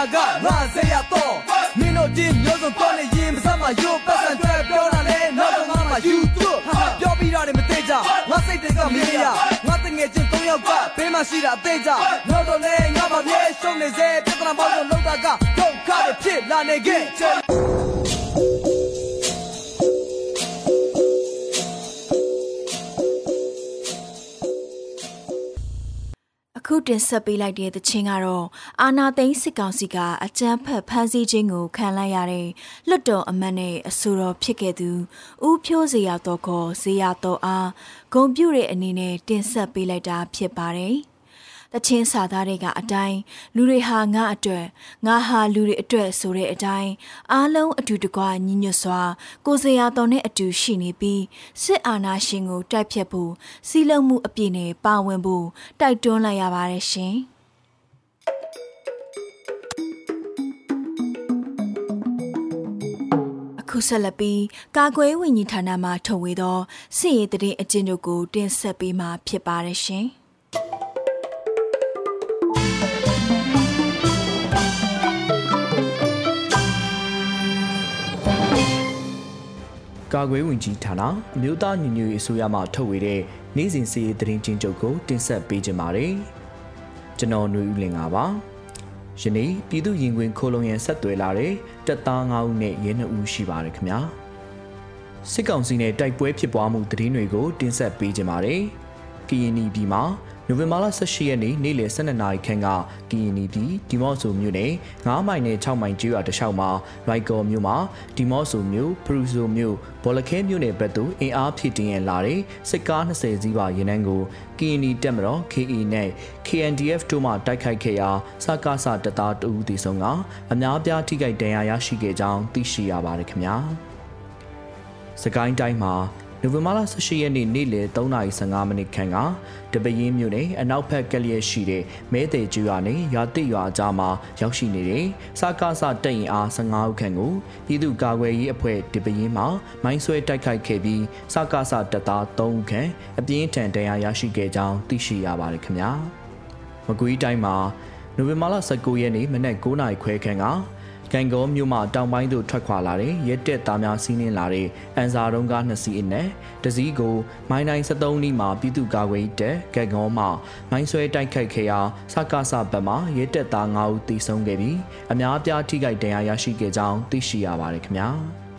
again. ခုတင် ဆက်ပေးလိုက်တဲ့သချင်းကတော့အာနာသိန်းစစ်ကောင်စီကအကြမ်းဖက်ဖမ်းဆီးခြင်းကိုခံလိုက်ရတဲ့လွတ်တော်အမတ်နဲ့အဆိုတော်ဖြစ်ခဲ့သူဦးဖြိုးစရာတော်ခေါ်ဇေယတော်အားဂုံပြူတဲ့အနေနဲ့တင်ဆက်ပေးလိုက်တာဖြစ်ပါတယ်။ တချင်းစာသားတွေကအတိုင်းလူတွေဟာငါအတွက်ငါဟာလူတွေအတွက်ဆိုတဲ့အတိုင်းအားလုံးအတူတကွညီညွတ်စွာ ကိုစရာတော်နဲ့အတူရှိနေပြီးစစ်အာဏာရှင်ကိုတိုက်ဖြတ်ဖို့စီးလုံးမှုအပြည့်နဲ့ပါဝင်ဖို့တိုက်တွန်းလိုက်ရပါတယ်ရှင်ခုဆက်လက်ပြီးကာကွယ်ဝင်ကြီးဌာနမှထုတ်ဝေသောစစ်ရေးတရင်အကျဉ်းတို့ကိုတင်ဆက်ပေးမှာဖြစ်ပါတယ်ရှင်။ ကာကွယ်ဝင်ကြီးဌာနအမျိုးသားညီညွတ်ရေးအစိုးရမှထုတ်ဝေတဲ့နိုင်စဉ်စီရေးသတင်းချင်းချုပ်ကိုတင်ဆက်ပေးကြပါမယ်။ကျွန်တော်ຫນွေဦးလင်ပါ။ယနေ့ပြည်သူရင်ခွင်ခိုးလုံရန်ဆက်သွယ်လာတဲ့တပ်သား9ဦးနဲ့ရဲ2ဦးရှိပါတယ်ခင်ဗျာ။စစ်ကောင်စီနဲ့တိုက်ပွဲဖြစ်ပွားမှုသတင်းတွေကိုတင်ဆက်ပေးကြပါမယ်။ကရင်ပြည်မှာ နိုဝင်ဘာလ18ရက်နေ့နေ့လယ်12နာရီခန့်ကကီယနီပြည်ဒီမော့ဆိုမြို့နယ်9မိုင်နဲ့6မိုင်ကျေးရွာတလျှောက်မှာရိုက်ကော်မြို့မှာဒီမော့ဆိုမြို့ဖရူဆိုမြို့ဘောလခဲမြို့နယ်ဘက်သို့အင်အားဖြည့်တင်းရလာတဲ့စစ်ကား20စီးပါရင်းနှန်းကိုကီယနီတက်မတော် KE နဲ့ KNDF တို့မှတိုက်ခိုက်ခဲ့ရာစကားစတပ်သားတဦးတည်ဆုံးကအများပြားထိခိုက်ဒဏ်ရာရရှိခဲ့ကြောင်းသိရှိရပါတယ်ခင်ဗျာ။စကိုင်းတိုင်းမှာ နိုဝင်ဘာလ18ရက်နေ့နေ့လယ်3:15မိနစ်ခန့်ကတပရင်းမြို့နယ်အနောက်ဘက်ကလျက်ရှိတဲ့မဲသေးကျွာနဲ့ရွာတိရွာကြားမှာရောက်ရှိနေတဲ့စကားစတက်ရင်အား15ဦးခန့်ကိုပြည်သူ့ကာကွယ်ရေးအဖွဲ့တပရင်းမှာမိုင်းဆွဲတိုက်ခိုက်ခဲ့ပြီးစကားစတပ်သား3ဦးခန့်အပြင်းထန်ဒဏ်ရာရရှိခဲ့ကြောင်းသိရှိရပါတယ်ခင်ဗျာ။မကွေးတိုင်းမှာနိုဝင်ဘာလ19ရက်နေ့မနက်9:00ခွဲခန့်က တဂန်ဂေါမြို့မှတောင်ပိုင်းသို့ထွက်ခွာလာတဲ့ရဲတက်သားများစီးနင်းလာတဲ့အန်စာတုံးကားနှစ်စီးအနက်တစည်းကိုမိုင်းတိုင်း73နီးမှာပြည်သူ့ကာကွယ်တပ်ဂန်ဂေါမှမိုင်းဆွဲတိုက်ခိုက်ခဲ့ရာစကားစဘက်မှရဲတက်သား9ဦးသေဆုံးခဲ့ပြီးအများအပြားထိခိုက်ဒဏ်ရာရရှိခဲ့ကြောင်းသိရှိရပါတယ်ခင်ဗျာ။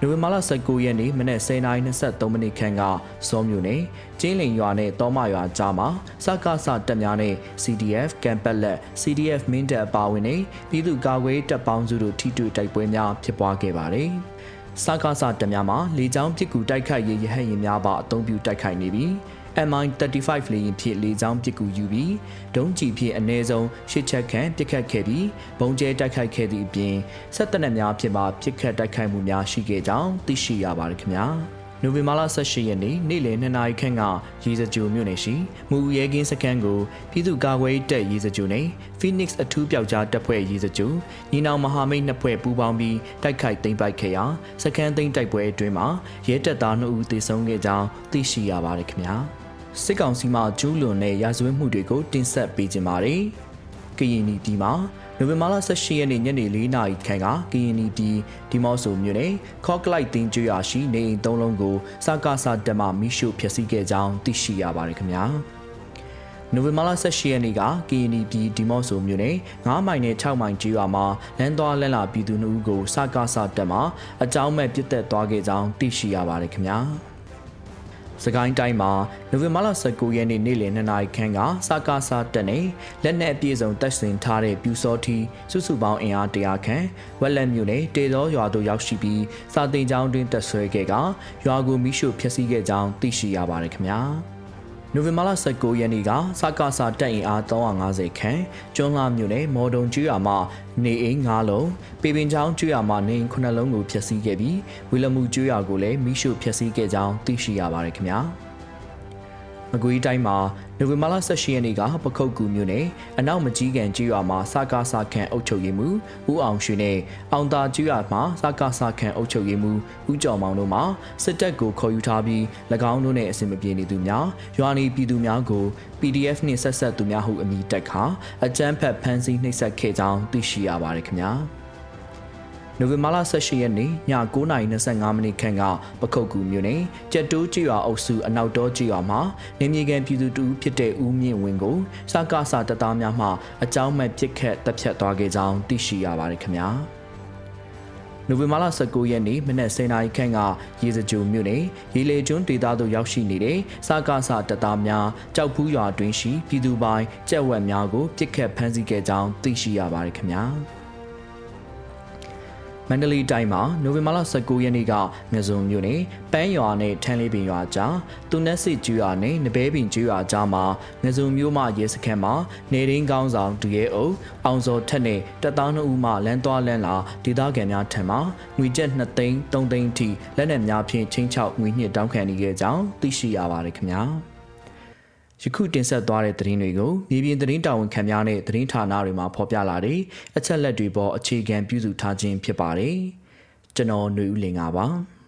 နိုဝင်ဘာလ19ရက်နေ့မနက်10:23မိနစ်ခန့်ကစောမြို့နယ်ကျင်းလင်ရွာနဲ့တောမရွာကြားမှာစကားစတပ်များနဲ့ CDF ကမ်ပတ်လက် CDF မင်းတပ်အပါအဝင်နဲ့ပြည်သူ့ကာကွယ်တပ်ပေါင်းစုတို့ထိတွေ့တိုက်ပွဲများဖြစ်ပွားခဲ့ပါတယ်။စကားစတပ်များမှာလေကြောင်းပစ်ကူတိုက်ခိုက်ရေးရဟတ်ယာဉ်များပါအုံပြုတိုက်ခိုက်နေပြီး MI35 လေယာဉ်ဖြင့်လေကြောင်းပစ်ကူယူပြီးဒုံးကျည်ဖြင့်အ ਨੇ ဆုံးရှစ်ချက်ခန့်ပစ်ခတ်ခဲ့ပြီးဘုံကျဲတိုက်ခိုက်ခဲ့သည့်အပြင်ဆက်တပ်များဖြင့်ပါပစ်ခတ်တိုက်ခိုက်မှုများရှိခဲ့ကြောင်းသိရှိရပါတယ်ခင်ဗျာနိုဝင်ဘာလ18ရက်နေ့နေ့လယ်2နာရီခန့်ကရေစကြိုမြို့နယ်ရှိမူရဲကင်းစခန်းကိုပြည်သူ့ကာကွယ်တပ်ရေစကြိုနဲ့ Phoenix အထူးပြောက်ကြားတပ်ဖွဲ့ရေစကြိုညီနောင်မဟာမိတ်နှစ်ဖွဲ့ပူးပေါင်းပြီးတိုက်ခိုက်သိမ်းပိုက်ခဲ့ရာစခန်းသိမ်းတိုက်ပွဲအတွင်းမှာရဲတပ်သား2ဦးသေဆုံးခဲ့ကြောင်းသိရှိရပါတယ်ခင်ဗျာ။ စစ်ကောင်စီမှကျူးလွန်တဲ့ရာဇဝတ်မှုတွေကိုတင်ဆက်ပေးကြပါတယ်။ကရင်နီပြည်မှာနိုဝင်ဘာလ18ရက်နေ့ညနေ4နာရီခန့်ကကရင်နီပြည်ဒီမော့ဆိုမြို့နယ်ခေါကလိုက်တင်ကျွာရှိနေအိမ်သုံးလုံးကိုစကားစာတက်မှမိရှုဖျက်ဆီးခဲ့ကြောင်းသိရှိရပါတယ်ခင်ဗျာ။နိုဝင်ဘာလ18ရက်နေ့က KNY ပြည်ဒီမော့ဆိုမြို့နယ်9မိုင်နဲ့6မိုင်ကျေးရွာမှာလမ်းသွားလမ်းလာပြည်သူနှုတ်ကိုစကားစတက်မှာအကြောင်းမဲ့ပြစ်တက်သွားခဲ့ကြောင်းသိရှိရပါတယ်ခင်ဗျာ။ စကိုင်းတိုင်းမှာနိုဝင်ဘာလ19ရက်နေ့နေ့လယ်2နာရီခန့်ကစကားစားတက်နေလက်နက်အပြည့်စုံတပ်ဆင်ထားတဲ့ပြူစောထီစုစုပေါင်းအင်အား100ခန့်ဝက်လက်မြို့နယ်တေသောရွာသို့ရောက်ရှိပြီးစာတင်ကျောင်းတွင်တက်ဆွဲခဲ့ကရွာကိုမိရှုဖျက်ဆီးခဲ့ကြောင်းသိရှိရပါတယ်ခင်ဗျာ။ နိုဝင်ဘာလ19ရက်နေ့ကစကားစာတက်ရင်အား350ခန့်ကျွန်းလာမြို့နယ်မော်ဒုံကျွာမှာနေအိမ်9လုံးပေပင်ချောင်းကျွာမှာနေအိမ်9လုံးကိုဖျက်ဆီးခဲ့ပြီးဝီလမှုကျွာကိုလည်းမိရှုဖျက်ဆီးခဲ့ကြောင်းသိရှိရပါတယ်ခင်ဗျာ။မကွေးတိုင်းမှာ နိုဝင်ဘာလ18ရက်နေ့ကပခုတ်ကူမြို့နယ်အနောက်မကြီးကန်ကြီးရွာမှာစကားစခန့်အုပ်ချုပ်ရေးမှူးဦးအောင်ရွှေနဲ့အောင်သာကြီးရွာမှာစကားစခန့်အုပ်ချုပ်ရေးမှူးဦးကျော်မောင်တို့မှစစ်တပ်ကိုခေါ်ယူထားပြီး၎င်းတို့နဲ့အဆင်မပြေနေသူများရွာနေပြည်သူများကို PDF နှင့်ဆက်ဆက်သူများဟုအမည်တက်ခါအကြမ်းဖက်ဖမ်းဆီးနှိပ်စက်ခဲ့ကြောင်းသိရှိရပါတယ်ခင်ဗျာ။ နိုဝင်ဘာလ18ရက်နေ့ည9:25မိနစ်ခန့်ကပခုတ်ကူမြို့နယ်ကြက်တိုးကျွာအုပ်စုအနောက်တောကျွာမှာနေမြေကန်ပြည်သူတူဖြစ်တဲ့ဦးမြင့်ဝင်းကိုစကားစာတပ်သားများမှအကြောင်းမဲ့ပစ်ခတ်တပ်ဖြတ်သွားခဲ့ကြောင်းသိရှိရပါတယ်ခင်ဗျာ။နိုဝင်ဘာလ19ရက်နေ့မနက်10:00နာရီခန့်ကရေစကြိုမြို့နယ်ရေလေကျွန်းဒေသသို့ရောက်ရှိနေတဲ့စကားစာတပ်သားများကြောက်ဖူးရွာတွင်ရှိပြည်သူပိုင်ကြက်ဝက်များကိုပစ်ခတ်ဖမ်းဆီးခဲ့ကြောင်းသိရှိရပါတယ်ခင်ဗျာ။ မန္တလေးတိုင်းမှာနိုဝင်ဘာလ19ရက်နေ့ကငဇုံမြို့နယ်ပန်းရွာနဲ့ထန်းလေးပင်ရွာကြားသူနက်စစ်ကျွာနဲ့နဘဲပင်ကျွာကြားမှာငဇုံမြို့မှရဲစခန်းမှာနေရင်းကောင်းဆောင်ဒူရဲအုပ်အောင်စောထက်နဲ့တပ်သားနှုတ်ဦးမှလမ်းသွားလမ်းလာဒေသခံများထံမှငွေကျပ်2သိန်း3သိန်းထိလက်နက်များဖြင့်ချင်းချောက်ငွေညှစ်တောင်းခံနေခဲ့ကြောင်းသိရှိရပါတယ်ခင်ဗျာ။ ယခုတင်ဆက်သွားတဲ့သတင်းတွေကိုမြေပြင်သတင်းတာဝန်ခံများနဲ့သတင်းဌာနတွေမှာဖော်ပြလာတဲ့အချက်လက်တွေပေါ်အခြေခံပြုစုထားခြင်းဖြစ်ပါတယ်။ကျွန်တော်ຫນွေဦးလင်ပါ။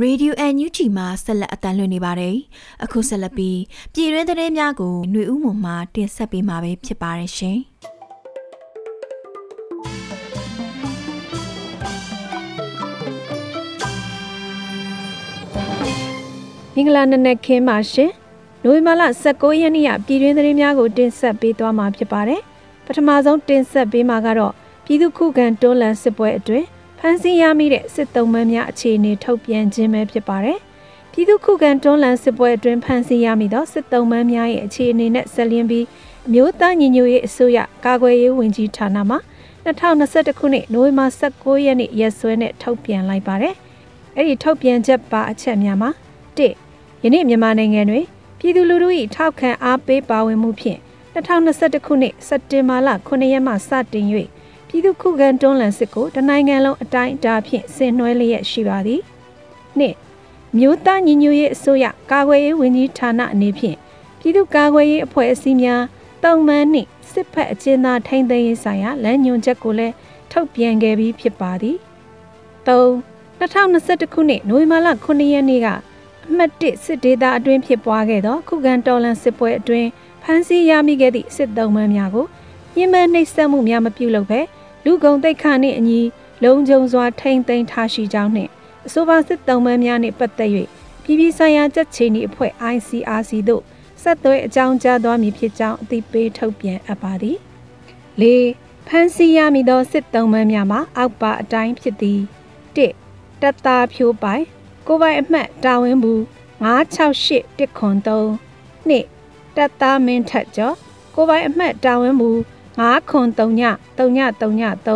ရေဒီယိုအန်ယူဂျီမှာဆက်လက်အတန်းလွှင့်နေပါတယ်။အခုဆက်လက်ပြီးပြည်တွင်းသတင်းများကိုຫນွေဦးမွန်မှတင်ဆက်ပေးမှာဖြစ်ပါတယ်ရှင်။ မင်္ဂလာနံနက်ခင်းပါရှင်။နိုဝင်ဘာလ19ရက်နေ့ကပြည်တွင်းသတင်းများကိုတင်ဆက်ပေးသွားမှာဖြစ်ပါတယ်။ပထမဆုံးတင်ဆက်ပေးမှာကတော့ပြည်သူခုခံတွန်းလှန်စစ်ပွဲအတွင်းဖမ်းဆီးရမိတဲ့စစ်သုံးမန်းများအခြေအနေထုတ်ပြန်ခြင်းပဲဖြစ်ပါတယ်။ပြည်သူခုခံတွန်းလှန်စစ်ပွဲအတွင်းဖမ်းဆီးရမိသောစစ်သုံးမန်းများရဲ့အခြေအနေနဲ့ဆက်လျင်းပြီးအမျိုးသားညီညွတ်ရေးအစိုးရကာကွယ်ရေးဝန်ကြီးဌာနမှ2021ခုနှစ်နိုဝင်ဘာ19ရက်နေ့ရက်စွဲနဲ့ထုတ်ပြန်လိုက်ပါတယ်။အဲ့ဒီထုတ်ပြန်ချက်ပါအချက်များမှာ1 ယနေ့မြန်မာနိုင်ငံတွင်ပြည်သူလူထု၏ထောက်ခံအားပေးပါဝင်မှုဖြင့်2021ခုနှစ်စက်တင်ဘာလ9ရက်မှစတင်၍ပြည်သူခုခံတွန်းလှန်စစ်ကိုတနိုင်ငံလုံးအတိုင်းအတာဖြင့်ဆင်နွှဲလျက်ရှိပါသည်။နှစ်မြို့သားညီညွတ်ရေးအစိုးရကာကွယ်ရေးဝန်ကြီးဌာနအနေဖြင့်ပြည်သူ့ကာကွယ်ရေးအဖွဲ့အစည်းများတုံမှန်းနှင့်စစ်ဖက်အကျဉ်းသားထိန်းသိမ်းရေးဆိုင်ရာလမ်းညွှန်ချက်ကိုလည်းထုတ်ပြန်ခဲ့ပြီးဖြစ်ပါသည်။၃2021ခုနှစ်နိုဝင်ဘာလ9ရက်နေ့က အမှတ်1စစ်ဒေသအတွင်းဖြစ်ပွားခဲ့သောခုခံတော်လှန်စစ်ပွဲအတွင်းဖမ်းဆီးရမိခဲ့သည့်စစ်သုံးမန်းများကိုညှဉ်းပန်းနှိပ်စက်မှုများမပြုလုပ်ဘဲလူကုန်တိတ်ခါနှင့်အညီလုံခြုံစွာထိမ့်သိမ်းထားရှိကြောင်းနှင့်အဆိုပါစစ်သုံးမန်းများနှင့်ပတ်သက်၍ပြည်ပဆိုင်ရာကြက်ချီနီအဖွဲ့ ICRC သို့ဆက်သွဲအကြောင်းကြားသွားမည်ဖြစ်ကြောင်းအသိပေးထုတ်ပြန်အပ်ပါသည်။၄ဖမ်းဆီးရမိသောစစ်သုံးမန်းများမှာအောက်ပါအတိုင်းဖြစ်သည်၁တက်သားဖြိုးပိုင် ကိုပိုင်အမှတ်တာဝန်ဘူး968တစ်ခွန်3နှစ်တက်သားမင်းထက်ကျော်ကိုပိုင်အမှတ်တာဝန်ဘူး9ခွန်3ည3ည3ည3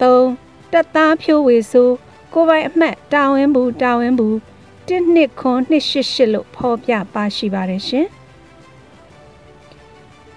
3တက်သားဖြိုးဝေဆိုးကိုပိုင်အမှတ်တာဝန်ဘူးတာဝန်ဘူး1နှစ်ခွန်288လို့ဖော်ပြပါရှိပါတယ်ရှင်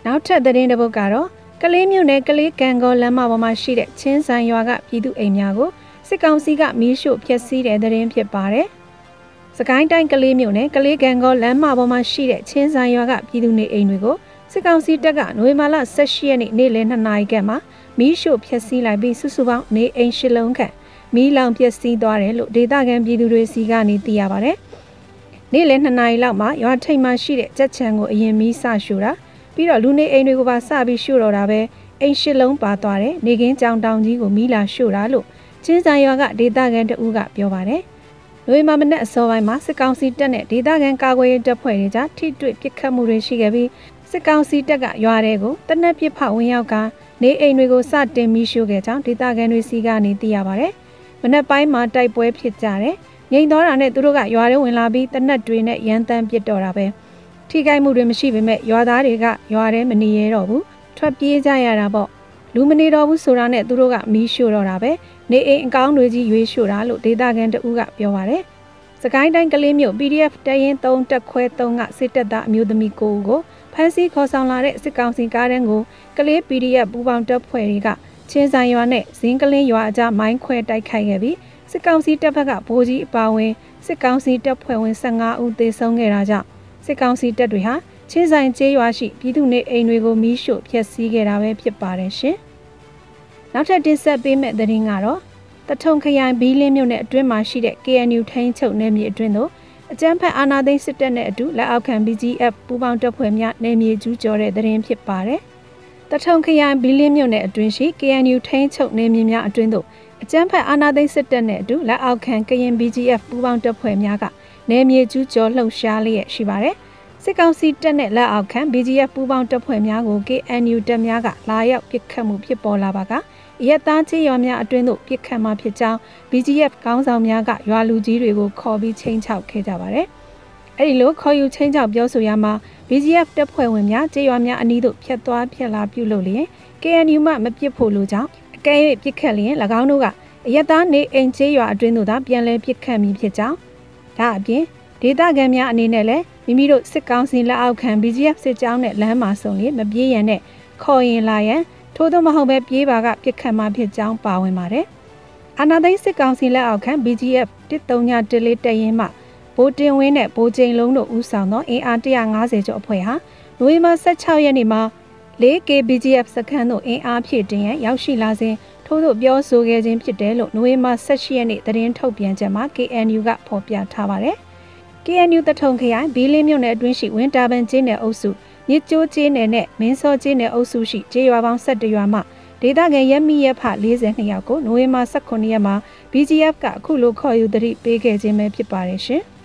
နောက်ထပ်သတင်းတစ်ပုဒ်ကတော့ကလေးမြို့နယ်ကလေးကံကောလမ်းမပေါ်မှာရှိတဲ့ချင်းဆိုင်ရွာကပြည်သူအိမ်များကို စစ်ကောင်စီကမီးရှို့ဖျက်ဆီးတဲ့သတင်းဖြစ်ပါတယ်။စကိုင်းတိုင်းကလေးမြို့နယ်ကလေးကံကောလမ်းမပေါ်မှာရှိတဲ့ချင်းဆိုင်ရွာကပြည်သူနေအိမ်တွေကိုစစ်ကောင်စီတပ်ကနိုဝင်ဘာလ18ရက်နေ့နေ့လယ်2နာရီခန့်မှာမီးရှို့ဖျက်ဆီးလိုက်ပြီးစုစုပေါင်းနေအိမ်ရှစ်လုံးခန့်မီးလောင်ပျက်စီးသွားတယ်လို့ဒေသခံပြည်သူတွေစီကနေသိရပါတယ်။နေ့လယ်2နာရီလောက်မှာရွာထိပ်မှာရှိတဲ့ကြက်ချံကိုအရင်မီးဆရှို့တာပြီးတော့လူနေအိမ်တွေကိုပါစပြီးရှို့တော့တာပဲအိမ်ရှစ်လုံးပါသွားတယ်နေကင်းကြောင်တောင်ကြီးကိုမီးလာရှို့တာလို့ ချင်းဆိုင်ရွာကဒေသခံတအူးကပြောပါတယ်။လွေမာမနဲ့အစောပိုင်းမှာစစ်ကောင်စီတပ်နဲ့ဒေသခံကာကွယ်ရေးတပ်ဖွဲ့တွေကြားထိတွေ့ပစ်ခတ်မှုတွေရှိခဲ့ပြီးစစ်ကောင်စီတပ်ကရွာတွေကိုတနက်ပစ်ဖောက်ဝင်ရောက်ကနေအိမ်တွေကိုစတင်မီးရှို့ခဲ့ကြောင်းဒေသခံတွေစီကနေသိရပါတယ်။မနက်ပိုင်းမှာတိုက်ပွဲဖြစ်ကြတယ်။ငိန်တော်တာနဲ့သူတို့ကရွာတွေဝင်လာပြီးတနက်တွေနဲ့ရန်တမ်းပစ်တော့တာပဲ။ထိခိုက်မှုတွေမရှိပေမဲ့ရွာသားတွေကရွာထဲမနေရတော့ဘူး။ထွက်ပြေးကြရတာပေါ့။ လူမနေတော့ဘူးဆိုတာနဲ့သူတို့ကမီးရှို့တော့တာပဲနေအိမ်အကောင်းတွေကြီးရွေးရှို့တာလို့ဒေတာကန်တဦးကပြောပါရယ်စကိုင်းတိုင်းကလေးမြို့ PDF တရင်3တက်ခွဲ3ကစစ်တပ်သားအမျိုးသမီးကိုကိုဖမ်းဆီးခေါ်ဆောင်လာတဲ့စစ်ကောင်စီကားတန်းကိုကလေး PDF ပူပေါင်းတပ်ဖွဲ့တွေကချင်းဆိုင်ရွာနဲ့ဇင်းကလင်းရွာအကြားမိုင်းခွဲတိုက်ခိုက်ခဲ့ပြီးစစ်ကောင်စီတပ်ဘက်ကဗိုလ်ကြီးအပါဝင်စစ်ကောင်စီတပ်ဖွဲ့ဝင်15ဦးသေဆုံးခဲ့တာကြောင့်စစ်ကောင်စီတပ်တွေဟာချင်းဆိုင်ကျေးရွာရှိပြည်သူနေအိမ်တွေကိုမီးရှို့ဖျက်ဆီးခဲ့တာပဲဖြစ်ပါတယ်ရှင်။ နောက်ထပ်တင်ဆက်ပေးမယ့်သတင်းကတော့တထုံခရိုင်ဘီလင်းမြို့နယ်အတွင်းမှာရှိတဲ့ KNU ထိန်းချုပ်နယ်မြေအတွင်းသို့အကြမ်းဖက်အာဏာသိမ်းစစ်တပ်နဲ့အတူလက်အောက်ခံ BGF ပူးပေါင်းတပ်ဖွဲ့များနယ်မြေကျူးကျော်တဲ့သတင်းဖြစ်ပါတယ်။တထုံခရိုင်ဘီလင်းမြို့နယ်အတွင်းရှိ KNU ထိန်းချုပ်နယ်မြေများအတွင်းသို့အကြမ်းဖက်အာဏာသိမ်းစစ်တပ်နဲ့အတူလက်အောက်ခံကရင် BGF ပူးပေါင်းတပ်ဖွဲ့များကနယ်မြေကျူးကျော်လှုပ်ရှားလျက်ရှိပါတယ်။စစ်ကောင်စီတပ်နဲ့လက်အောက်ခံ BGF ပူးပေါင်းတပ်ဖွဲ့များကို KNU တပ်များကလာရောက်ပစ်ခတ်မှုဖြစ်ပေါ်လာပါက ရက်သားချေရွာများအတွင်းသို့ပြစ်ခတ်မှဖြစ်ကြောင်း BGF ကောင်းဆောင်များကရွာလူကြီးတွေကိုခေါ်ပြီးချင်းချောက်ခဲ့ကြပါတယ်။အဲဒီလိုခေါ်ယူချင်းချောက်ပြောဆိုရမှာ BGF တပ်ဖွဲ့ဝင်များချေရွာများအနီးသို့ဖျက်သွားဖျက်လာပြုလုပ်လျင် KNU မှမပစ်ဖို့လိုကြောင်းအကဲ၍ပြစ်ခတ်လျင်၎င်းတို့ကအရက်သားနေအိမ်ချေရွာအတွင်းသို့သာပြန်လည်ပြစ်ခတ်မိဖြစ်ကြောင်းဒါအပြင်ဒေသခံများအနေနဲ့လည်းမိမိတို့စစ်ကောင်စီလက်အောက်ခံ BGF စစ်ကြောင်းနဲ့လမ်းမှာဆုံလျင်မပြေးရန်နဲ့ခေါ်ရင်လာရန် ထို့သောမဟုတ်ပဲပြေးပါကပြစ်ခတ်မှဖြစ်ကြောင်းပါဝင်ပါတယ်။အာနာသိန်းစစ်ကောင်စီလက်အောက်ခံ BGF 139တရင်မှဗိုလ်တင်ဝင်းနဲ့ဗိုလ်ချိန်လုံးတို့ဦးဆောင်သောအင်အား150ကျော်အဖွဲ့ဟာနိုဝင်ဘာ16ရက်နေ့မှာ 4K BGF စခန်းသို့အင်အားဖြည့်တင်ရန်ရောက်ရှိလာစဉ်ထို့သို့ပြောဆိုခဲ့ခြင်းဖြစ်တယ်လို့နိုဝင်ဘာ18ရက်နေ့သတင်းထုတ်ပြန်ချက်မှာ KNU ကဖော်ပြထားပါတယ်။ KNU တထုံခရိုင်ဘီလင်းမြို့နယ်အတွင်းရှိဝင်းတာပန်ကျင်းနယ်အုပ်စု မြစ်ကျိုးကျေးနယ်နဲ့မင်းစောကျေးနယ်အုပ်စုရှိကျေးရွာပေါင်း17ရွာမှဒေသခံရက်မိရက်ဖ42ယောက်ကိုနိုဝင်ဘာ18ရက်မှာ BGF ကအခုလိုခေါ်ယူသတိပေးခဲ့ခြင်းပဲဖြစ်ပါတယ်ရှင်။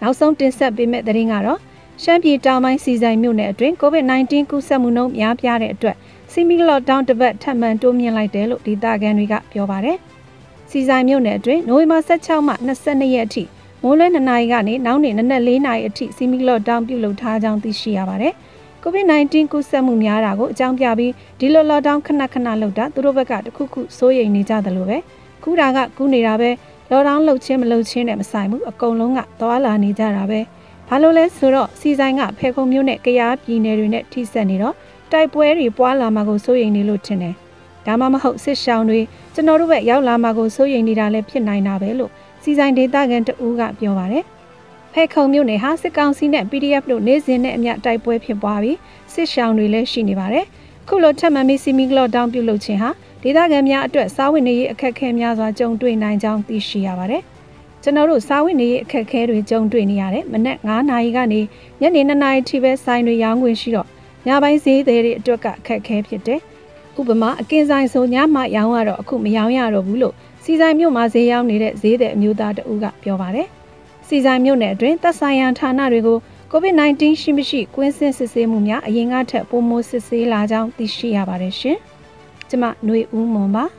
နောက်ဆုံးတင်ဆက်ပေးမယ့်သတင်းကတော့ရှမ်းပြည်တောင်ပိုင်းစီဆိုင်မြို့နယ်အတွင်း COVID-19 ကူးစက်မှုနှုန်းများပြားတဲ့အတွက်စီမီလော့ဒေါင်းတစ်ပတ်ထပ်မံတိုးမြင့်လိုက်တယ်လို့ဒေသခံတွေကပြောပါတယ်။စီဆိုင်မြို့နယ်အတွင်းနိုဝင်ဘာ16မှ22ရက်အထိ မိုးလွဲ2နာရီကနေနောက်နေ့နနက်4နာရီအထိစီမီလော့ဒေါင်းပြုလုပ်ထားကြောင်းသိရှိရပါတယ်။ COVID-19 ကူးစက်မှုများတာကိုအကြောင်းပြပြီးဒီလိုလော့ဒေါင်းခဏခဏလုပ်တာသူတို့ဘက်ကတခုခုစိုးရိမ်နေကြတယ်လို့ပဲကူးတာကကူးနေတာပဲလော့ဒေါင်းလုပ်ချင်းမလုပ်ချင်းနဲ့မဆိုင်ဘူးအကုန်လုံးကသွားလာနေကြတာပဲဘာလို့လဲဆိုတော့စီဆိုင်ကဖဲခုံမျိုးနဲ့ကြားပြည်နယ်တွေနဲ့ထိစပ်နေတော့တိုက်ပွဲတွေပွားလာမှာကိုစိုးရိမ်နေလို့ထင်တယ်ဒါမှမဟုတ်စစ်ရှောင်းတွေကျွန်တော်တို့ဘက်ရောက်လာမှာကိုစိုးရိမ်နေတာလည်းဖြစ်နိုင်တာပဲလို့ စီဆိုင်ဒေသခံတဦးကပြောပါတယ်။ဖဲခုံမြို့နယ်ဟာစစ်ကောင်စီနဲ့ PDF တို့နေစဉ်နဲ့အမျှတိုက်ပွဲဖြစ်ပွားပြီးစစ်ရှောင်းတွေလည်းရှိနေပါတယ်။ခုလိုထပ်မံပြီးစီမီကလော့ဒေါင်းပြုလုပ်ခြင်းဟာဒေသခံများအတွက်စားဝတ်နေရေးအခက်အခဲများစွာကြုံတွေ့နိုင်ကြောင်းသိရှိရပါတယ်။ကျွန်တော်တို့စားဝတ်နေရေးအခက်အခဲတွေကြုံတွေ့နေရတယ်မနက်9နာရီကနေညနေ2နာရီထိပဲဆိုင်တွေရောင်းခွင့်ရှိတော့ညပိုင်းဈေးသည်တွေအတွက်ကအခက်အခဲဖြစ်တယ်ဥပမာအကင်းဆိုင်ဆိုညမှရောင်းရတော့အခုမရောင်းရတော့ဘူးလို့ စီဆိုင်မြို့မှာဈေးရောင်းနေတဲ့ဈေးသည်အမျိုးသားတဦးကပြောပါတယ်စီဆိုင်မြို့နယ်အတွင်းသက်ဆိုင်ရာဌာနတွေကို COVID-19 ရှိမရှိကွင်းစင်စစ်ဆေးမှုများအရင်ကထက်ပိုမိုစစ်ဆေးလာကြောင်းသိရှိရပါတယ်ရှင်။ကျမຫນွေဦးမွန်ပါ။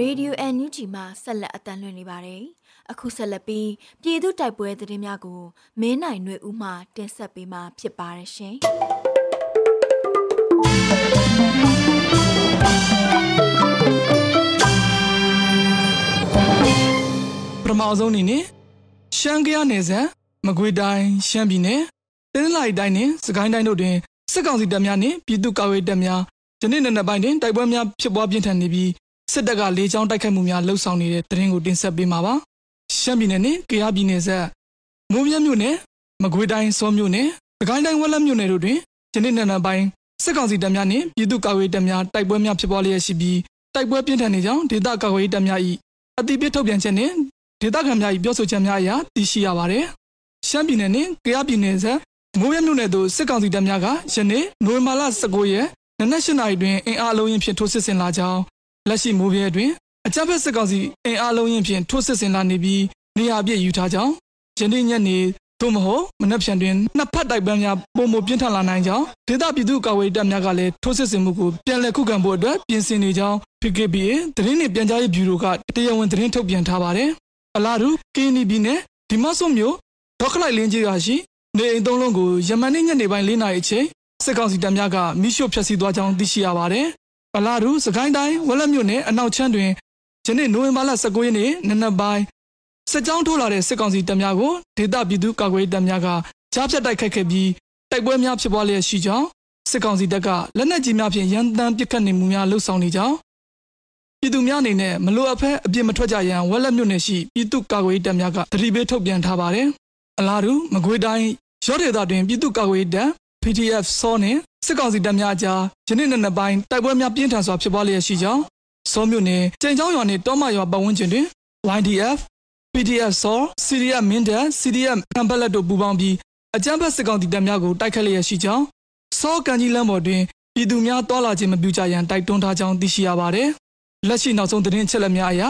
Radio NUG မှာဆက်လက်အသံလွှင့်နေပါတယ်။ အခုဆက်လက်ပြီးပြည်သူတိုက်ပွဲသတင်းများကိုမင်းနိုင်ຫນွေဦးမှတင်ဆက်ပေးမှာဖြစ်ပါတယ်ရှင်ပထမဆုံးအနေနဲ့ရှမ်းကရနယ်စပ်မကွေးတိုင်းရှမ်းပြည်နယ်တင်းလိုက်တိုင်းနဲ့စကိုင်းတိုင်းတို့တွင်စစ်ကောင်စီတပ်များနှင့်ပြည်သူ့ကာကွယ်တပ်များယနေ့နေ့ပိုင်းတွင်တိုက်ပွဲများဖြစ်ပွားပြင်းထန်နေပြီးစစ်တပ်ကလေကြောင်းတိုက်ခိုက်မှုများလှုပ်ဆောင်နေတဲ့သတင်းကိုတင်ဆက်ပေးမှာပါ ရှမ်းပြည်နယ်နဲ့ကယားပြည်နယ်ဆက်မိုးမြမြို့နယ်မကွေးတိုင်းစောမြို့နယ်စကိုင်းတိုင်းဝက်လက်မြို့နယ်တို့တွင်ယနေ့နေ့ပိုင်းစစ်ကောင်စီတပ်များနှင့်ပြည်သူ့ကာကွယ်တပ်များတိုက်ပွဲများဖြစ်ပွားလျက်ရှိပြီးတိုက်ပွဲပြင်းထန်နေကြောင်းဒေသကာကွယ်တပ်များ၏အတိပြထုတ်ပြန်ချက်နှင့်ဒေသခံများ၏ပြောဆိုချက်များအရသိရှိရပါတယ်။ရှမ်းပြည်နယ်နှင့်ကယားပြည်နယ်ဆက်မိုးရမြို့နယ်သို့စစ်ကောင်စီတပ်များကယနေ့နိုဝင်ဘာလ19ရက်နနက်၈နာရီတွင်အင်အားအလုံးရင်ဖြင့်ထိုးစစ်ဆင်လာကြောင်းလက်ရှိမိုးပြဲတွင် အကြမ်းဖက်စစ်ကောင်စီအင်အားလုံးရင်ဖြင့်ထိုးစစ်ဆင်လာနေပြီးနေရာပြည့်ယူထားကြောင်းယနေ့ညနေသို့မဟုတ်မနက်ဖြန်တွင်နှစ်ဖက်တိုက်ပွဲများပုံမပြင်းထန်လာနိုင်ကြောင်းဒေသပြည်သူ့ကာကွယ်တပ်များကလည်းထိုးစစ်ဆင်မှုကိုပြန်လည်ခုခံဖို့အတွက်ပြင်ဆင်နေကြောင်း PKPA သတင်းနှင့်ပြန်ကြားရေးဗျူရိုကတရားဝင်သတင်းထုတ်ပြန်ထားပါတယ်။အလားတူ KNB နဲ့ဒီမဆုမြို့ဒေါခလိုက်လင်းကြီးရာရှိနေအိမ်သုံးလုံးကိုယမန်နေ့ညနေပိုင်း၄နာရီအချိန်စစ်ကောင်စီတပ်များကမိရှို့ဖျက်ဆီးသွားကြောင်းသိရှိရပါတယ်။အလားတူစကိုင်းတိုင်းဝက်လက်မြို့နယ်အနောက်ချမ်းတွင် ယနေ့နိုဝင်ဘာလ19ရက်နေ့နနက်ပိုင်းစစ်ကြောင်းထိုးလာတဲ့စစ်ကောင်စီတပ်များကိုဒေသပြည်သူ့ကာကွယ်ရေးတပ်များကကြားဖြတ်တိုက်ခိုက်ခဲ့ပြီးတိုက်ပွဲများဖြစ်ပွားလျက်ရှိကြောင်းစစ်ကောင်စီတပ်ကလက်နက်ကြီးများဖြင့်ရန်တမ်းပစ်ခတ်နေမှုများလှုပ်ဆောင်နေကြောင်းပြည်သူများအနေနဲ့မလိုအပ်ဖက်အပြစ်မထွက်ကြရန်ဝက်လက်မြို့နယ်ရှိပြည်သူ့ကာကွယ်ရေးတပ်များကတတိပေးထုတ်ပြန်ထားပါတယ်။အလားတူမကွေးတိုင်းရော့ဒေသတွင်ပြည်သူ့ကာကွယ်ရေးတပ် PDF စောနှင့်စစ်ကောင်စီတပ်များအကြားယနေ့နေ့နှစ်ပိုင်းတိုက်ပွဲများပြင်းထန်စွာဖြစ်ပွားလျက်ရှိကြောင်း စောမြို့နယ်ကြိမ်ချောင်းရွာနှင့်တောမရွာပတ်ဝန်းကျင်တွင် YDF PDF စော CDF မင်းတပ် CDF ခံပလက်တို့ပူးပေါင်းပြီးအကြမ်းဖက်စစ်ကောင်စီတပ်များကိုတိုက်ခတ်လျက်ရှိကြောင်းစောကန်ကြီးလမ်းပေါ်တွင်ပြည်သူများတောလာခြင်းမပြုကြရန်တိုက်တွန်းထားကြောင်းသိရှိရပါတယ်။လက်ရှိနောက်ဆုံးသတင်းချက်လက်များအရ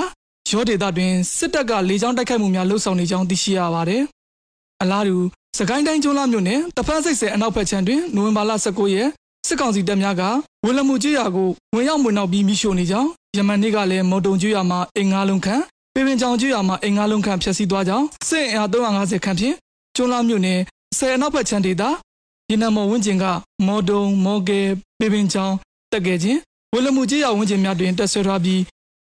ရောဒေတာတွင်စစ်တပ်ကလေကြောင်းတိုက်ခိုက်မှုများလှုပ်ဆောင်နေကြောင်းသိရှိရပါတယ်။အလားတူစကိုင်းတိုင်းကျွန်းလာမြို့နယ်တဖန်စိတ်ဆဲအနောက်ဘက်ခြမ်းတွင်နိုဝင်ဘာလ19ရက် စစ်ကောင်စီတပ်များကဝေလမှုကြီးရွာကိုဝင်ရောက်မွေနှောက်ပြီးမိရှို့နေကြောင်းယမန်နေ့ကလည်းမော်တုံကြီးရွာမှာအင်ငါးလုံးခန့်ပေပင်ချောင်ကြီးရွာမှာအင်ငါးလုံးခန့်ဖျက်ဆီးသွားကြောင်းစစ်အင်အား350ခန့်ဖြင့်ကျွန်းလာမြို့နယ်ဆယ်အနောက်ဘက်ခြမ်းဒေသရနမော်ဝင်းကျင်ကမော်တုံမော်ကဲပေပင်ချောင်တက်ခဲ့ခြင်းဝေလမှုကြီးရွာဝင်းကျင်များတွင်တက်ဆွဲထားပြီး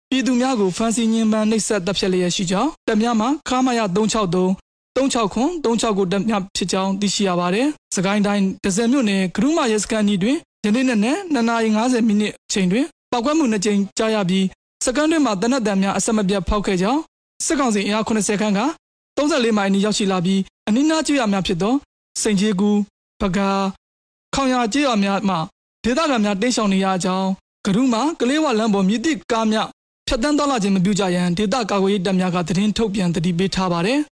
ပြည်သူများကိုဖမ်းဆီးညှဉ်းပန်းနှိပ်စက်တပ်ဖြတ်လျက်ရှိကြောင်းတပ်များမှခါမရ363 36ခွန်36ကိုတက်မြဖြစ်ကြောင်းသိရှိရပါတယ်။စကိုင်းတိုင်းဒဇယ်မြို့နယ်ဂရုမရဲစခန်းကြီးတွင်ယနေ့နေ့နဲ့2နာရီ50မိနစ်အချိန်တွင်ပောက်ကွဲမှုနှစ်ကြိမ်ကြားရပြီးစကန်တွင်မှတနက်တန်များအဆက်မပြတ်ဖောက်ခဲ့ကြောင်းစစ်ကောင်စီအင်အား80ခန်းက34မိုင်နီရောက်ရှိလာပြီးအနီးနားကျွော်များဖြစ်သောစိန်ကြီးကူပကာခေါင်ရကျွော်များမှဒေသခံများတိတ်ဆောင်နေရကြောင်းဂရုမကလေးဝလမ်းပေါ်မြစ်တိကားများဖြတ်တန်းသွားလာခြင်းမပြုကြရန်ဒေသကာကွယ်ရေးတပ်များကသတင်းထုတ်ပြန်တတိပေးထားပါတယ်။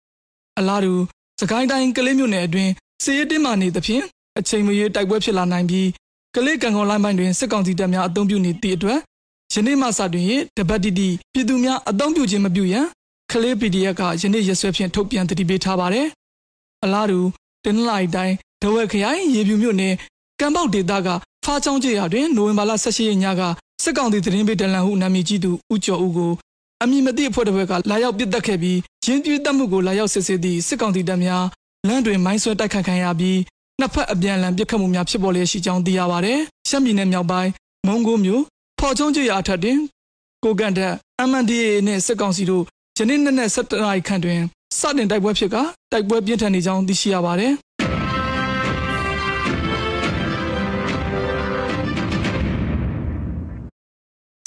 အလားတူစကိုင်းတိုင်းကလေးမြို့နယ်အတွင်းစီးရဲတင်းမာနေသဖြင့်အချိန်မရွေးတိုက်ပွဲဖြစ်လာနိုင်ပြီးကလေးကံကောလိုင်းပိုင်းတွင်စစ်ကောင်စီတပ်များအုံပြုနေသည့်အတွက်ယနေ့မှစတွင်တပတ်တိတိပြည်သူများအုံပြုခြင်းမပြုရန်ကလေး PDF ကယနေ့ရက်စွဲဖြင့်ထုတ်ပြန်တတိပေးထားပါတယ်။အလားတူတင်းလိုက်တိုင်းဒဝဲခရိုင်ရေပြူမြို့နယ်ကံပေါက်ဒေသကဖားချောင်းကျေးရွာတွင်နိုဝင်ဘာလ18ရက်ညကစစ်ကောင်စီသတင်းပေးတလန်ဟုနာမည်ကြီးသူဦးကျော်ဦးကို အမည်မသိအဖွဲ့တစ်ဖွဲ့ကလာရောက်ပစ်တက်ခဲ့ပြီးရင်းပြတပ်မှုကိုလာရောက်စစ်ဆေးသည့်စစ်ကောင်စီတပ်များလမ်းတွင်မိုင်းဆွဲတိုက်ခတ်ခံရပြီးနှစ်ဖက်အပြန်အလှန်ပစ်ခတ်မှုများဖြစ်ပေါ်လျက်ရှိကြောင်းသိရပါတယ်။ရှမ်းပြည်နယ်မြောက်ပိုင်းမုံကိုမြို့ဖော်ချုံကျွော်အထက်တွင်ကိုကန်တက် MNDAA နှင့်စစ်ကောင်စီတို့ယနေ့နေ့နဲ့17နာရီခန့်တွင်စတင်တိုက်ပွဲဖြစ်ကတိုက်ပွဲပြင်းထန်နေကြောင်းသိရှိရပါတယ်။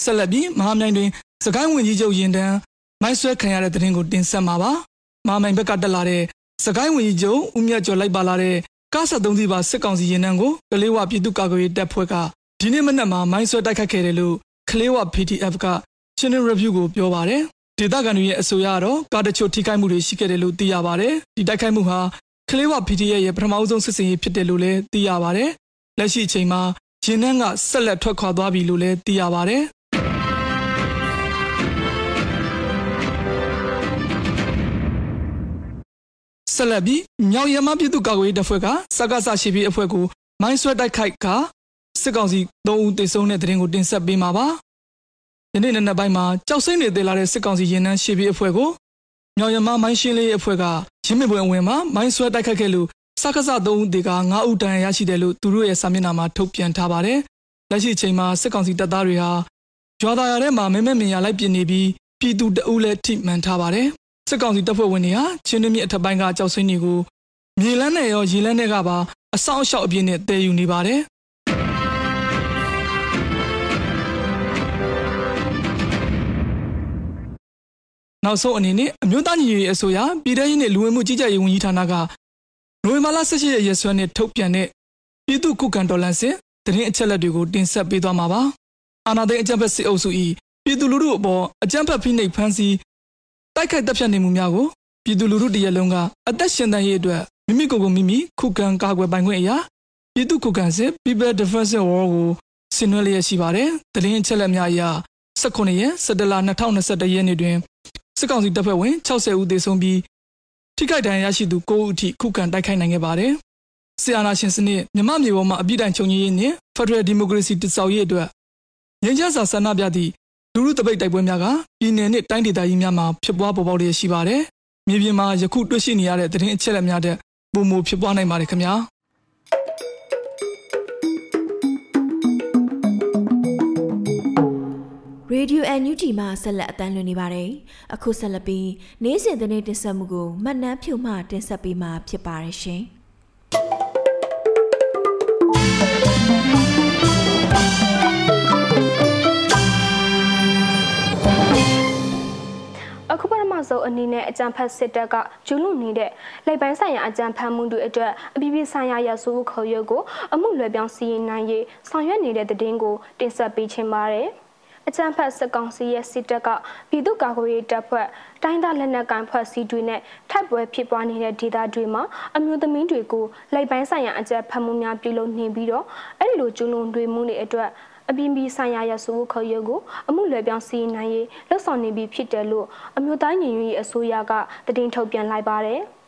ဆက်လက်ပြီးမဟာမြိုင်တွင် စကိုင်းဝင်ကြီးချုပ်ရင်တန်းမိုင်းဆွဲခံရတဲ့တဲ့ရင်ကိုတင်ဆက်မှာပါ။မဟာမြိုင်ဘက်ကတက်လာတဲ့စကိုင်းဝင်ကြီးချုပ်ဦးမြတ်ကျော်လိုက်ပါလာတဲ့ကားဆက်သုံးစီးပါစစ်ကောင်စီရင်နှန်းကိုကလေးဝပြည်သူ့ကာကွယ်ရေးတပ်ဖွဲ့ကဒီနေ့မနက်မှာမိုင်းဆွဲတိုက်ခတ်ခဲ့တယ်လို့ကလေးဝ PDF က Channel Review ကိုပြောပါတယ်ဒေသခံတွေရဲ့အဆိုအရတော့ကားတချို့ထိခိုက်မှုတွေရှိခဲ့တယ်လို့သိရပါတယ်ဒီတိုက်ခိုက်မှုဟာကလေးဝ PDF ရဲ့ပထမဆုံးစစ်စင်ရေးဖြစ်တယ်လို့လည်းသိရပါတယ်လက်ရှိအချိန်မှာရင်နှန်းကဆက်လက်ထွက်ခွာသွားပြီလို့လည်းသိရပါတယ် ဆက်လက်ပြီးမြောက်ရမပြည်သူ့ကာကွယ်ရေးတပ်ဖွဲ့ကစကားဆရှိပြီးအဖွဲ့ကိုမိုင်းဆွဲတိုက်ခိုက်ကစစ်ကောင်စီ၃ဦးတေဆုံးတဲ့တဲ့ရင်ကိုတင်ဆက်ပေးမှာပါ။ဒီနေ့နေ့ပိုင်းမှာကြောက်စိမ့်နေသေးလာတဲ့စစ်ကောင်စီရင်နှန်းရှိပြီးအဖွဲ့ကိုမြောက်ရမမိုင်းရှင်းလေးအဖွဲ့ကရင်းမြစ်ပွဲအဝင်မှာမိုင်းဆွဲတိုက်ခိုက်ခဲ့လို့စကားဆ၃ဦးတေက၅ဦးတန်ရရှိတယ်လို့သူတို့ရဲ့စာမျက်နှာမှာထုတ်ပြန်ထားပါတယ်။လက်ရှိအချိန်မှာစစ်ကောင်စီတပ်သားတွေဟာရွာသားရထဲမှာမဲမဲမြင်ရလိုက်ပြနေပြီးပြည်သူတအုပ်လည်းထိမှန်ထားပါတယ်။ စစ်ကောင်စီတပ်ဖွဲ့ဝင်တွေဟာချင်းနှမြစ်အထက်ပိုင်းကကြောက်စိမ့်တွေကိုမြေလန်းနဲ့ရောရေလန်းနဲ့ကပါအဆောင်အရှောက်အပြည့်နဲ့တည်ယူနေပါတယ်နောက်ဆုံးအနေနဲ့အမျိုးသားညီညွတ်ရေးအစိုးရပြည်ထရေးနဲ့လူဝင်မှုကြီးကြပ်ရေးဝန်ကြီးဌာနကနိုဝင်ဘာလ18ရက်ရက်စွဲနဲ့ထုတ်ပြန်တဲ့ပြည်သူ့ခုခံတော်လှန်စစ်တရင်အချက်လက်တွေကိုတင်ဆက်ပေးသွားမှာပါ။အာဏာသိမ်းအကြမ်းဖက်စစ်အုပ်စု၏ပြည်သူလူထုအပေါ်အကြမ်းဖက်ဖိနှိပ်ဖမ်းဆီး တိုက်ခိုက်တပ်ဖြတ်နေမှုများကိုပြည်သူလူထုတရက်လုံးကအသက်ရှင်သန်ရေးအတွက်မိမိကိုယ်ကိုမိမိခုခံကာကွယ်ပိုင်ခွင့်အရာပြည်သူ့ခုခံစစ် People Defense War ကိုဆင်နွှဲလျက်ရှိပါတယ်။တရင်အချက်လက်များအရ19ရက်17လ2021ရက်နေ့တွင်စစ်ကောင်စီတပ်ဖွဲ့ဝင်60ဦးသေဆုံးပြီးထိခိုက်ဒဏ်ရာရရှိသူ9ဦးအထိခုခံတိုက်ခိုက်နိုင်ခဲ့ပါတယ်။ဆီအာနာရှင်စနစ်မြမမြေပေါ်မှာအပြစ်ဒဏ်ချုပ်ငြိမ်းရေးနှင့် Federal Democracy တည်ဆောက်ရေးအတွက်ငြိမ်းချမ်းစွာဆန္ဒပြသည့် လူလူတပိတ်တိုက်ပွဲများကပြည်내နှင့်တိုင်းဒေသကြီးများမှာဖြစ်ပွားပေါ်ပေါက်လျက်ရှိပါတယ်။မြေပြင်မှာယခုတွေ့ရှိနေရတဲ့သတင်းအချက်အလက်များတဲ့ပုံမဖြစ်ပွားနိုင်ပါတယ်ခင်ဗျာ။ Radio NUG မှာဆက်လက်အသံလွှင့်နေပါတယ်။အခုဆက်လက်ပြီးနေ့စဉ်သတင်းတင်ဆက်မှုကိုမှတ်နှမ်းဖြုမှတင်ဆက်ပေးမှာဖြစ်ပါတယ်ရှင်။ အခုပထမဆုံးအနေနဲ့အကြံဖတ်စစ်တပ်ကကျူးလွန်နေတဲ့လိုက်ပိုင်းဆိုင်ရာအကြံဖတ်မှုတွေအတွက်အပြည်ပြည်ဆိုင်ရာရဆိုးခေါ်ရုပ်ကိုအမှုလွယ်ပြောင်းစီရင်နိုင်ရေးဆောင်ရွက်နေတဲ့တဲ့တင်ကိုတင်ဆက်ပေးခြင်းပါတယ်။အကြံဖတ်စစ်ကောင်စီရဲ့စစ်တပ်ကပြည်သူ့ကာကွယ်ရေးတပ်ဖွဲ့တိုင်းသားလက်နက်ကိုင်ဖွဲ့စည်းတွေနဲ့ထိုက်ပွဲဖြစ်ပွားနေတဲ့ဒေသတွေမှာအမျိုးသမီးတွေကိုလိုက်ပိုင်းဆိုင်ရာအကြက်ဖတ်မှုများပြုလုပ်နေပြီးတော့အဲ့ဒီလိုကျူးလွန်တွေမှုတွေအတွက် အပြင်းပြီးဆိုင်ရာရဆိုးခေါ်ရုပ်ကိုအမှုလွယ်ပြောင်းစီနိုင်ရေးလှုပ်ဆောင်နေပြီးဖြစ်တယ်လို့အမျိုးသားညီညွတ်ရေးအစိုးရကတည်င်းထုတ်ပြန်လိုက်ပါတယ်။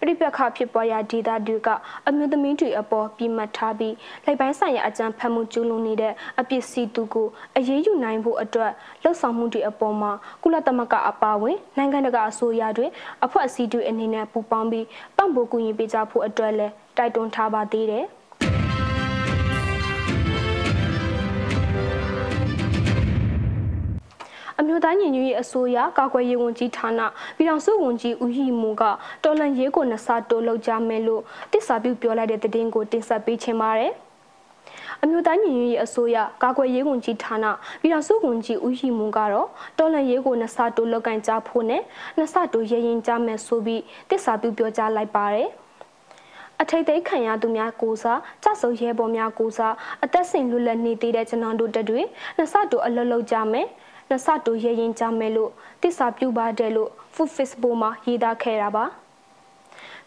ပြိပခဖြစ်ပွားရာဒေသတွေကအမျိုးသမီးတွေအပေါ်ပြမှတ်ထားပြီးလိုက်ပိုင်းဆိုင်ရာအကြံဖတ်မှုကျူးလွန်နေတဲ့အပစ္စည်းသူကိုအရေးယူနိုင်ဖို့အတွက်လှုပ်ဆောင်မှုတွေအပေါ်မှာကုလသမဂ္ဂအပါအဝင်နိုင်ငံတကာအစိုးရတွေအဖွဲ့အစည်းတွေအနေနဲ့ပူးပေါင်းပြီးပံ့ပိုးကူညီပေးကြဖို့အတွက်လည်းတိုက်တွန်းထားပါသေးတယ်။ မျိုးသားညီညွတ်ရေးအစိုးရကာကွယ်ရေးဝန်ကြီးဌာနပြည်ထောင်စုဝန်ကြီးဦးဟီမူကတော်လန်ရေးကိုနှစ်ဆတိုးလောက်ကြမယ်လို့တစ္ဆာပြုပြောလိုက်တဲ့သတင်းကိုတင်ဆက်ပေးချင်ပါတယ်။အမျိုးသားညီညွတ်ရေးအစိုးရကာကွယ်ရေးဝန်ကြီးဌာနပြည်ထောင်စုဝန်ကြီးဦးဟီမွန်ကတော့တော်လန်ရေးကိုနှစ်ဆတိုးလောက်ကန်ကြဖို့နဲ့နှစ်ဆတိုးရရင်ကြမယ်ဆိုပြီးတစ္ဆာပြုပြောကြားလိုက်ပါတယ်။အထိတ်သိမ်းခံရသူများကိုစားကြဆုံရဲဘော်များကိုစားအသက်ရှင်လွတ်လပ်နေသေးတဲ့ကျွန်တော်တို့တတွေနှစ်ဆတိုးအလွတ်လောက်ကြမယ်။ နှစ်ဆတိုးရရင်ကြမယ်လို့တစ္ဆာပြုပါတယ်လို့ Food Facebook မှာရေးသားခဲ့တာပါ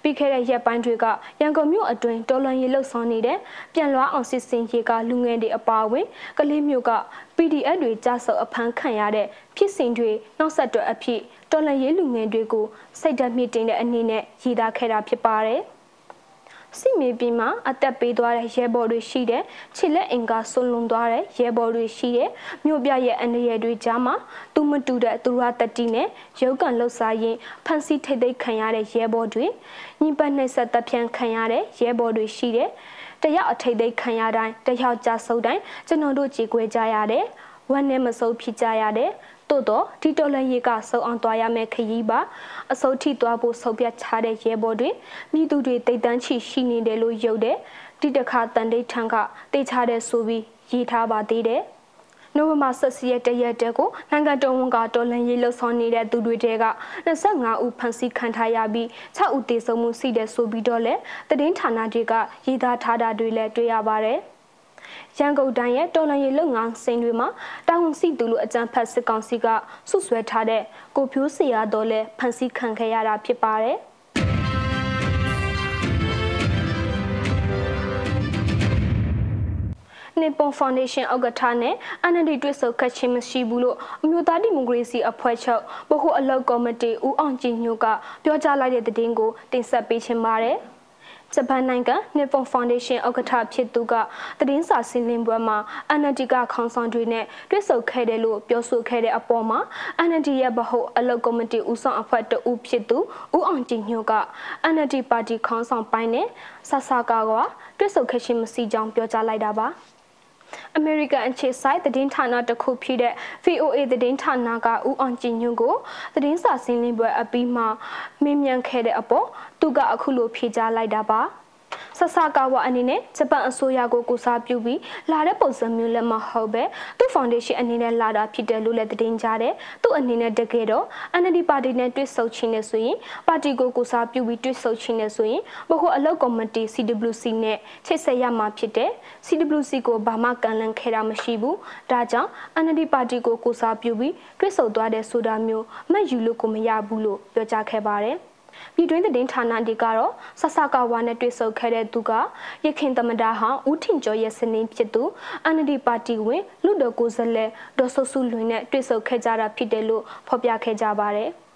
ပြီးခဲ့တဲ့ရက်ပိုင်းတွေကရန်ကုန်မြို့အတွင်းတော်လန်ရေးလှုပ်ဆောင်နေတဲ့ပြန်လွှားအောင်စစ်စင်ရေးကလူငယ်တွေအပါအဝင်ကလေးမျိုးက PDF တွေကြဆုပ်အဖမ်းခံရတဲ့ဖြစ်စဉ်တွေနောက်ဆက်တွဲအဖြစ်တော်လန်ရေးလူငယ်တွေကိုစိတ်ဓာတ်မြင့်တင်တဲ့အနေနဲ့ရေးသားခဲ့တာဖြစ်ပါတယ်။ စစ်မြေပြင်မှာအသက်ပေးသွားတဲ့ရဲဘော်တွေရှိတဲ့ခြေလက်အင်ကာဆွလွန်သွားတဲ့ရဲဘော်တွေရှိတဲ့မြို့ပြရဲ့အနေရတွေကြားမှာသူမတူတဲ့သူရတတိနဲ့ရုပ်ကန်လှုပ်ရှားရင်းဖန်စီထိတ်သိမ်းခံရတဲ့ရဲဘော်တွေညှိပတ်နှိပ်စက်တပ်ဖြန်းခံရတဲ့ရဲဘော်တွေရှိတဲ့တယောက်အထိတ်သိမ်းခံရတိုင်းတယောက်ကြဆုပ်တိုင်းကျွန်တော်တို့ကြေကွဲကြရတယ်ဝမ်းနဲ့မစိုးဖြစ်ကြရတယ် တို့တော့ဒီတော်လန်ရေးကစုံအောင်သွားရမယ်ခရီးပါအစိုးထိသွားဖို့ဆုတ်ပြတ်ချတဲ့ရဲဘော်တွေမိသူတွေတိတ်တန်းချီရှိနေတယ်လို့ယုတ်တယ်ဒီတခါတန်တိတ်ထန်ကတိတ်ချတဲ့ဆိုပြီးရေးထားပါသေးတယ်နိုဝင်ဘာ16ရက်တရက်တည်းကိုနိုင်ငံတော်ဝန်ကတော်လှန်ရေးလှုပ်ဆောင်နေတဲ့သူတွေတဲက25ဦးဖမ်းဆီးခံထားရပြီး6ဦးသေဆုံးမှုရှိတဲ့ဆိုပြီးတော့လဲတည်င်းဌာနတွေကရေးသားထားတာတွေလည်းတွေ့ရပါတယ်။ ရန်ကုန်တိုင်းရဲ့တော်လန်ရီလုပ်ငန်းစိန်တွေမှာတာဝန်ရှိသူလို့အကြံဖတ်စစ်ကောင်စီကဆွဆွဲထားတဲ့ကိုဖြိုးစရာတော်လဲဖန်ဆီးခံခဲ့ရတာဖြစ်ပါတယ်။နစ်ပွန်ဖောင်ဒေးရှင်းဥက္ကဋ္ဌနဲ့ NLD တွေ့ဆုံခတ်ချင်းမရှိဘူးလို့အမျိုးသားဒီမိုကရေစီအဖွဲ့ချုပ်ဗဟိုအလုပ်ကော်မတီဦးအောင်ကြည်ညိုကပြောကြားလိုက်တဲ့သတင်းကိုတင်ဆက်ပေးချင်ပါတယ်။ ဂျပန်နိုင်ငံ Nippon Foundation ဥက္ကဋ္ဌဖြစ်သူကသတင်းစာရှင်းလင်းပွဲမှာ NLD ကခေါင်းဆောင်တွေနဲ့တွေ့ဆုံခဲ့တယ်လို့ပြောဆိုခဲ့တဲ့အပေါ်မှာ NLD ရဲ့ဗဟိုအလုပ်ကော်မတီဦးဆောင်အဖွဲ့တဦးဖြစ်သူဦးအောင်ကြည်ညိုက NLD ပါတီခေါင်းဆောင်ပိုင်းနဲ့ဆဆကာကတွေ့ဆုံခဲ့ခြင်းမရှိကြောင်းပြောကြားလိုက်တာပါ။ အမေရိကန်အခြေစိုက်သတင်းဌာနတစ်ခုဖြစ်တဲ့ VOA သတင်းဌာနကဦးအောင်ကြည်ညွန့်ကိုသတင်းစာဆင်းလင်းပွဲအပြီးမှာမင်းမြန်ခဲ့တဲ့အပေါ်သူကအခုလိုဖြေကြားလိုက်တာပါ။ ဆဆကာဝါအနေနဲ့ဂျပန်အစိုးရကိုကူစားပြုပြီးလာတဲ့ပုံစံမျိုးလည်းမဟုတ်ပဲသူ့ဖောင်ဒေးရှင်းအနေနဲ့လာတာဖြစ်တယ်လို့လည်းသတင်းကြတယ်သူ့အနေနဲ့တကယ်တော့ NLD ပါတီနဲ့တွေ့ဆုံချင်းနေဆိုရင်ပါတီကိုကူစားပြုပြီးတွေ့ဆုံချင်းနေဆိုရင်ဘခုအလောက်ကော်မတီ CWC နဲ့ချိတ်ဆက်ရမှာဖြစ်တယ် CWC ကိုဘာမှကန်လန့်ခဲ့တာမရှိဘူးဒါကြောင့် NLD ပါတီကိုကူစားပြုပြီးတွေ့ဆုံသွားတဲ့ဆိုတာမျိုးမှတ်ယူလို့ကိုမရဘူးလို့ပြောကြားခဲ့ပါတယ် ပြည်တွင်းသတင်းဌာနတွေကတော့ဆဆကာဝါနဲ့တွေ့ဆုံခဲ့တဲ့သူကရခင်သမဒဟောင်းဦးထင်ကျော်ရဲ့စနင်းဖြစ်သူ NLD ပါတီဝင်လူတော်ကိုယ်စားလှယ်ဒေါ်ဆုစုလွင်နဲ့တွေ့ဆုံခဲ့ကြတာဖြစ်တယ်လို့ဖော်ပြခဲ့ကြပါတယ်။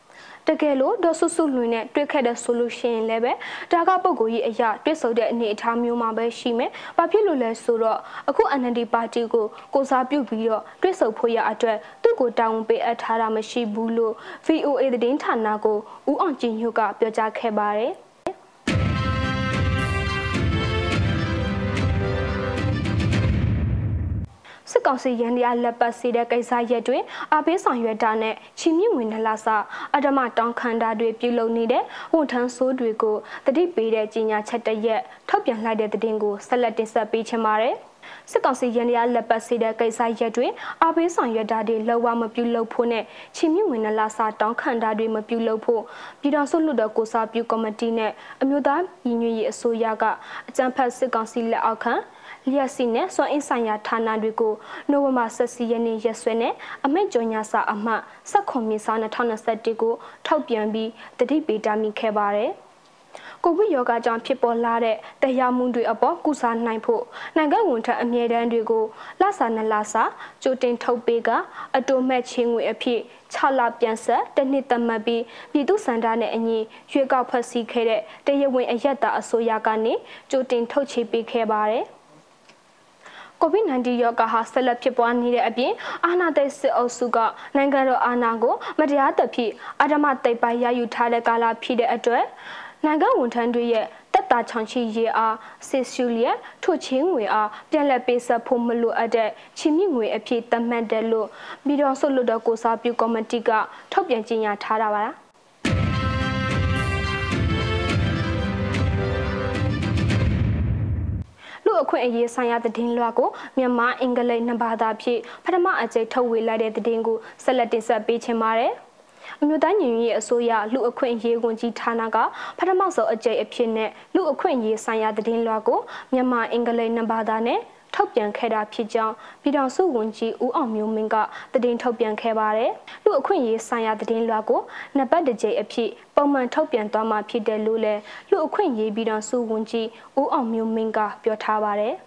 တကယ်လို့ဒေါ်ဆုစုလွင်နဲ့တွေ့ခဲ့တဲ့ဆိုလို့ရှိရင်လည်းပဲဒါကပုံကိုကြီးအရာတွေ့ဆုံတဲ့အနေအထားမျိုးမှာပဲရှိမယ်။ဘာဖြစ်လို့လဲဆိုတော့အခု NLD ပါတီကိုကိုစားပြုပြီးတော့တွေ့ဆုံဖို့ရအတွက်သူ့ကိုတာဝန်ပေးအပ်ထားတာမရှိဘူးလို့ VOA သတင်းဌာနကိုဦးအောင်ကြည်ညွတ်ကပြောကြားခဲ့ပါတယ်။ စစ်ကောင်စီရန်တရားလက်ပတ်စီတဲ့ကိစ္စရက်တွင်အပေးဆောင်ရွက်တာနဲ့ချီမြင့်ဝင်နလာစအဓမ္မတောင်းခံတာတွေပြုလုပ်နေတဲ့ဝန်ထမ်းဆိုးတွေကိုတတိပေးတဲ့ကြီးညာချက်တရက်ထုတ်ပြန်လိုက်တဲ့သတင်းကိုဆက်လက်တင်ဆက်ပေးချင်ပါတယ်စစ်ကောင်စီရန်တရားလက်ပတ်စီတဲ့ကိစ္စရက်တွင်အပေးဆောင်ရွက်တာတွေလောက်ဝမပြုလုပ်ဖို့နဲ့ချီမြင့်ဝင်နလာစာတောင်းခံတာတွေမပြုလုပ်ဖို့ပြည်တော်စုလွှတ်တော်ကိုစားပြုကော်မတီနဲ့အမျိုးသားညီညွတ်ရေးအစိုးရကအကြံဖတ်စစ်ကောင်စီလက်အောက်ခံ လျက်စီနဲ့စွမ်းအင်ဆိုင်ရာဌာနတွေကိုနိုဝင်ဘာ14ရက်နေ့ရက်စွဲနဲ့အမိန့်ကြော်ညာစာအမှတ်16မြင်းစာ2021ကိုထောက်ပြန်ပြီးတတိပေးတာမိခဲ့ပါတယ်။ကိုဗစ်ရောဂါကြောင့်ဖြစ်ပေါ်လာတဲ့တရားမှုတွေအပေါ်ကုစားနိုင်ဖို့နိုင်ငံဝန်ထမ်းအမြဲတမ်းတွေကိုလစာနဲ့လစာကြိုတင်ထုတ်ပေးကအတိုမဲ့ချင်းငွေအဖြစ်6လပြန်ဆက်တစ်နှစ်သက်မှတ်ပြီးပြည်သူစန္ဒနဲ့အညီရွေးကောက်ဖွဲ့စည်းခဲ့တဲ့တရဝင်းအရက်တာအစိုးရကနေကြိုတင်ထုတ်ချေပေးခဲ့ပါတယ်။ COVID-19 ရောဂါဟာဆက်လက်ဖြစ်ပွားနေတဲ့အပြင်အာဏာသိမ်းစစ်အုပ်စုကနိုင်ငံတော်အာဏာကိုမတရားသဖြင့်အာဓမ္မတိတ်ပိုင်ရယူထားတဲ့ကာလဖြစ်တဲ့အတွက်နိုင်ငံဝန်ထမ်းတွေရဲ့တက်တာချောင်ချီရေအားစစ်ရှူလျက်ထိုချင်းငွေအားပြန်လက်ပေးဆက်ဖို့မလိုအပ်တဲ့ချင်းမြင့်ငွေအဖြစ်သတ်မှတ်တယ်လို့ပြည်တော်စုလွှတ်တော်ကိုစားပြုကော်မတီကထုတ်ပြန်ကြေညာထားတာပါလား လူအခွင့်အရေးဆိုင်ရာသတင်းလွှာကိုမြန်မာအင်္ဂလိပ်နှစ်ဘာသာဖြင့်ပထမအကြိမ်ထုတ်ဝေလိုက်တဲ့သတင်းကိုဆက်လက်တင်ဆက်ပေးချင်ပါတယ်။အမျိုးသားညီညွတ်ရေးအစိုးရလူအခွင့်အရေးဝန်ကြီးဌာနကပထမဆုံးအကြိမ်အဖြစ်နဲ့လူအခွင့်အရေးဆိုင်ရာသတင်းလွှာကိုမြန်မာအင်္ဂလိပ်နှစ်ဘာသာနဲ့ ထုတ်ပြန်ခဲ့တာဖြစ်ကြောင်းပြည်ထောင်စုဝန်ကြီးဦးအောင်မျိုးမင်းကသတင်းထုတ်ပြန်ခဲ့ပါတယ်။လူအခွင့်အရေးဆိုင်ရာသတင်းလွှာကိုနံပါတ်တစ်ကြိမ်အဖြစ်ပုံမှန်ထုတ်ပြန်သွားမှာဖြစ်တယ်လို့လည်းလူအခွင့်အရေးပြည်ထောင်စုဝန်ကြီးဦးအောင်မျိုးမင်းကပြောထားပါတယ်။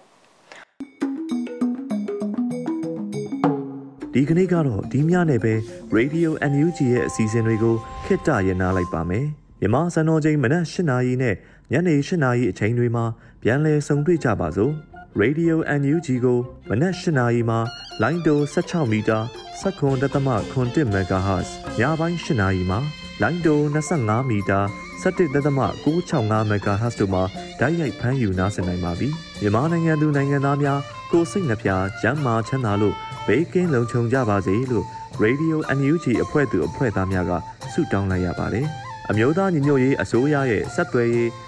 ဒီကနေ့ကတော့ဒီညနေပဲ Radio NUG ရဲ့အစီအစဉ်တွေကိုခਿੱတရနာလိုက်ပါမယ်။မြမစံတော်ချိန်မနက်၈နာရီနဲ့ညနေ၈နာရီအချိန်တွေမှာပြန်လည်ဆုံတွေ့ကြပါစို့။ Radio NUG ကိုမနက်၈နာရီမှလိုင်းတို16မီတာ7.1 MHz ညပိုင်း၈နာရီမှလိုင်းတို25မီတာ17.665 MHz တို့မှာဓာတ်ရိုက်ဖမ်းယူနားဆင်နိုင်ပါပြီ။မြန်မာနိုင်ငံသူနိုင်ငံသားများကိုစိတ်နှပြကျန်းမာချမ်းသာလို့ဘေးကင်းလုံခြုံကြပါစေလို့ Radio NUG အဖွဲ့သူအဖွဲ့သားများကဆုတောင်းလိုက်ရပါတယ်။အမျိုးသားညီညွတ်ရေးအစိုးရရဲ့စက်သွယ်ရေး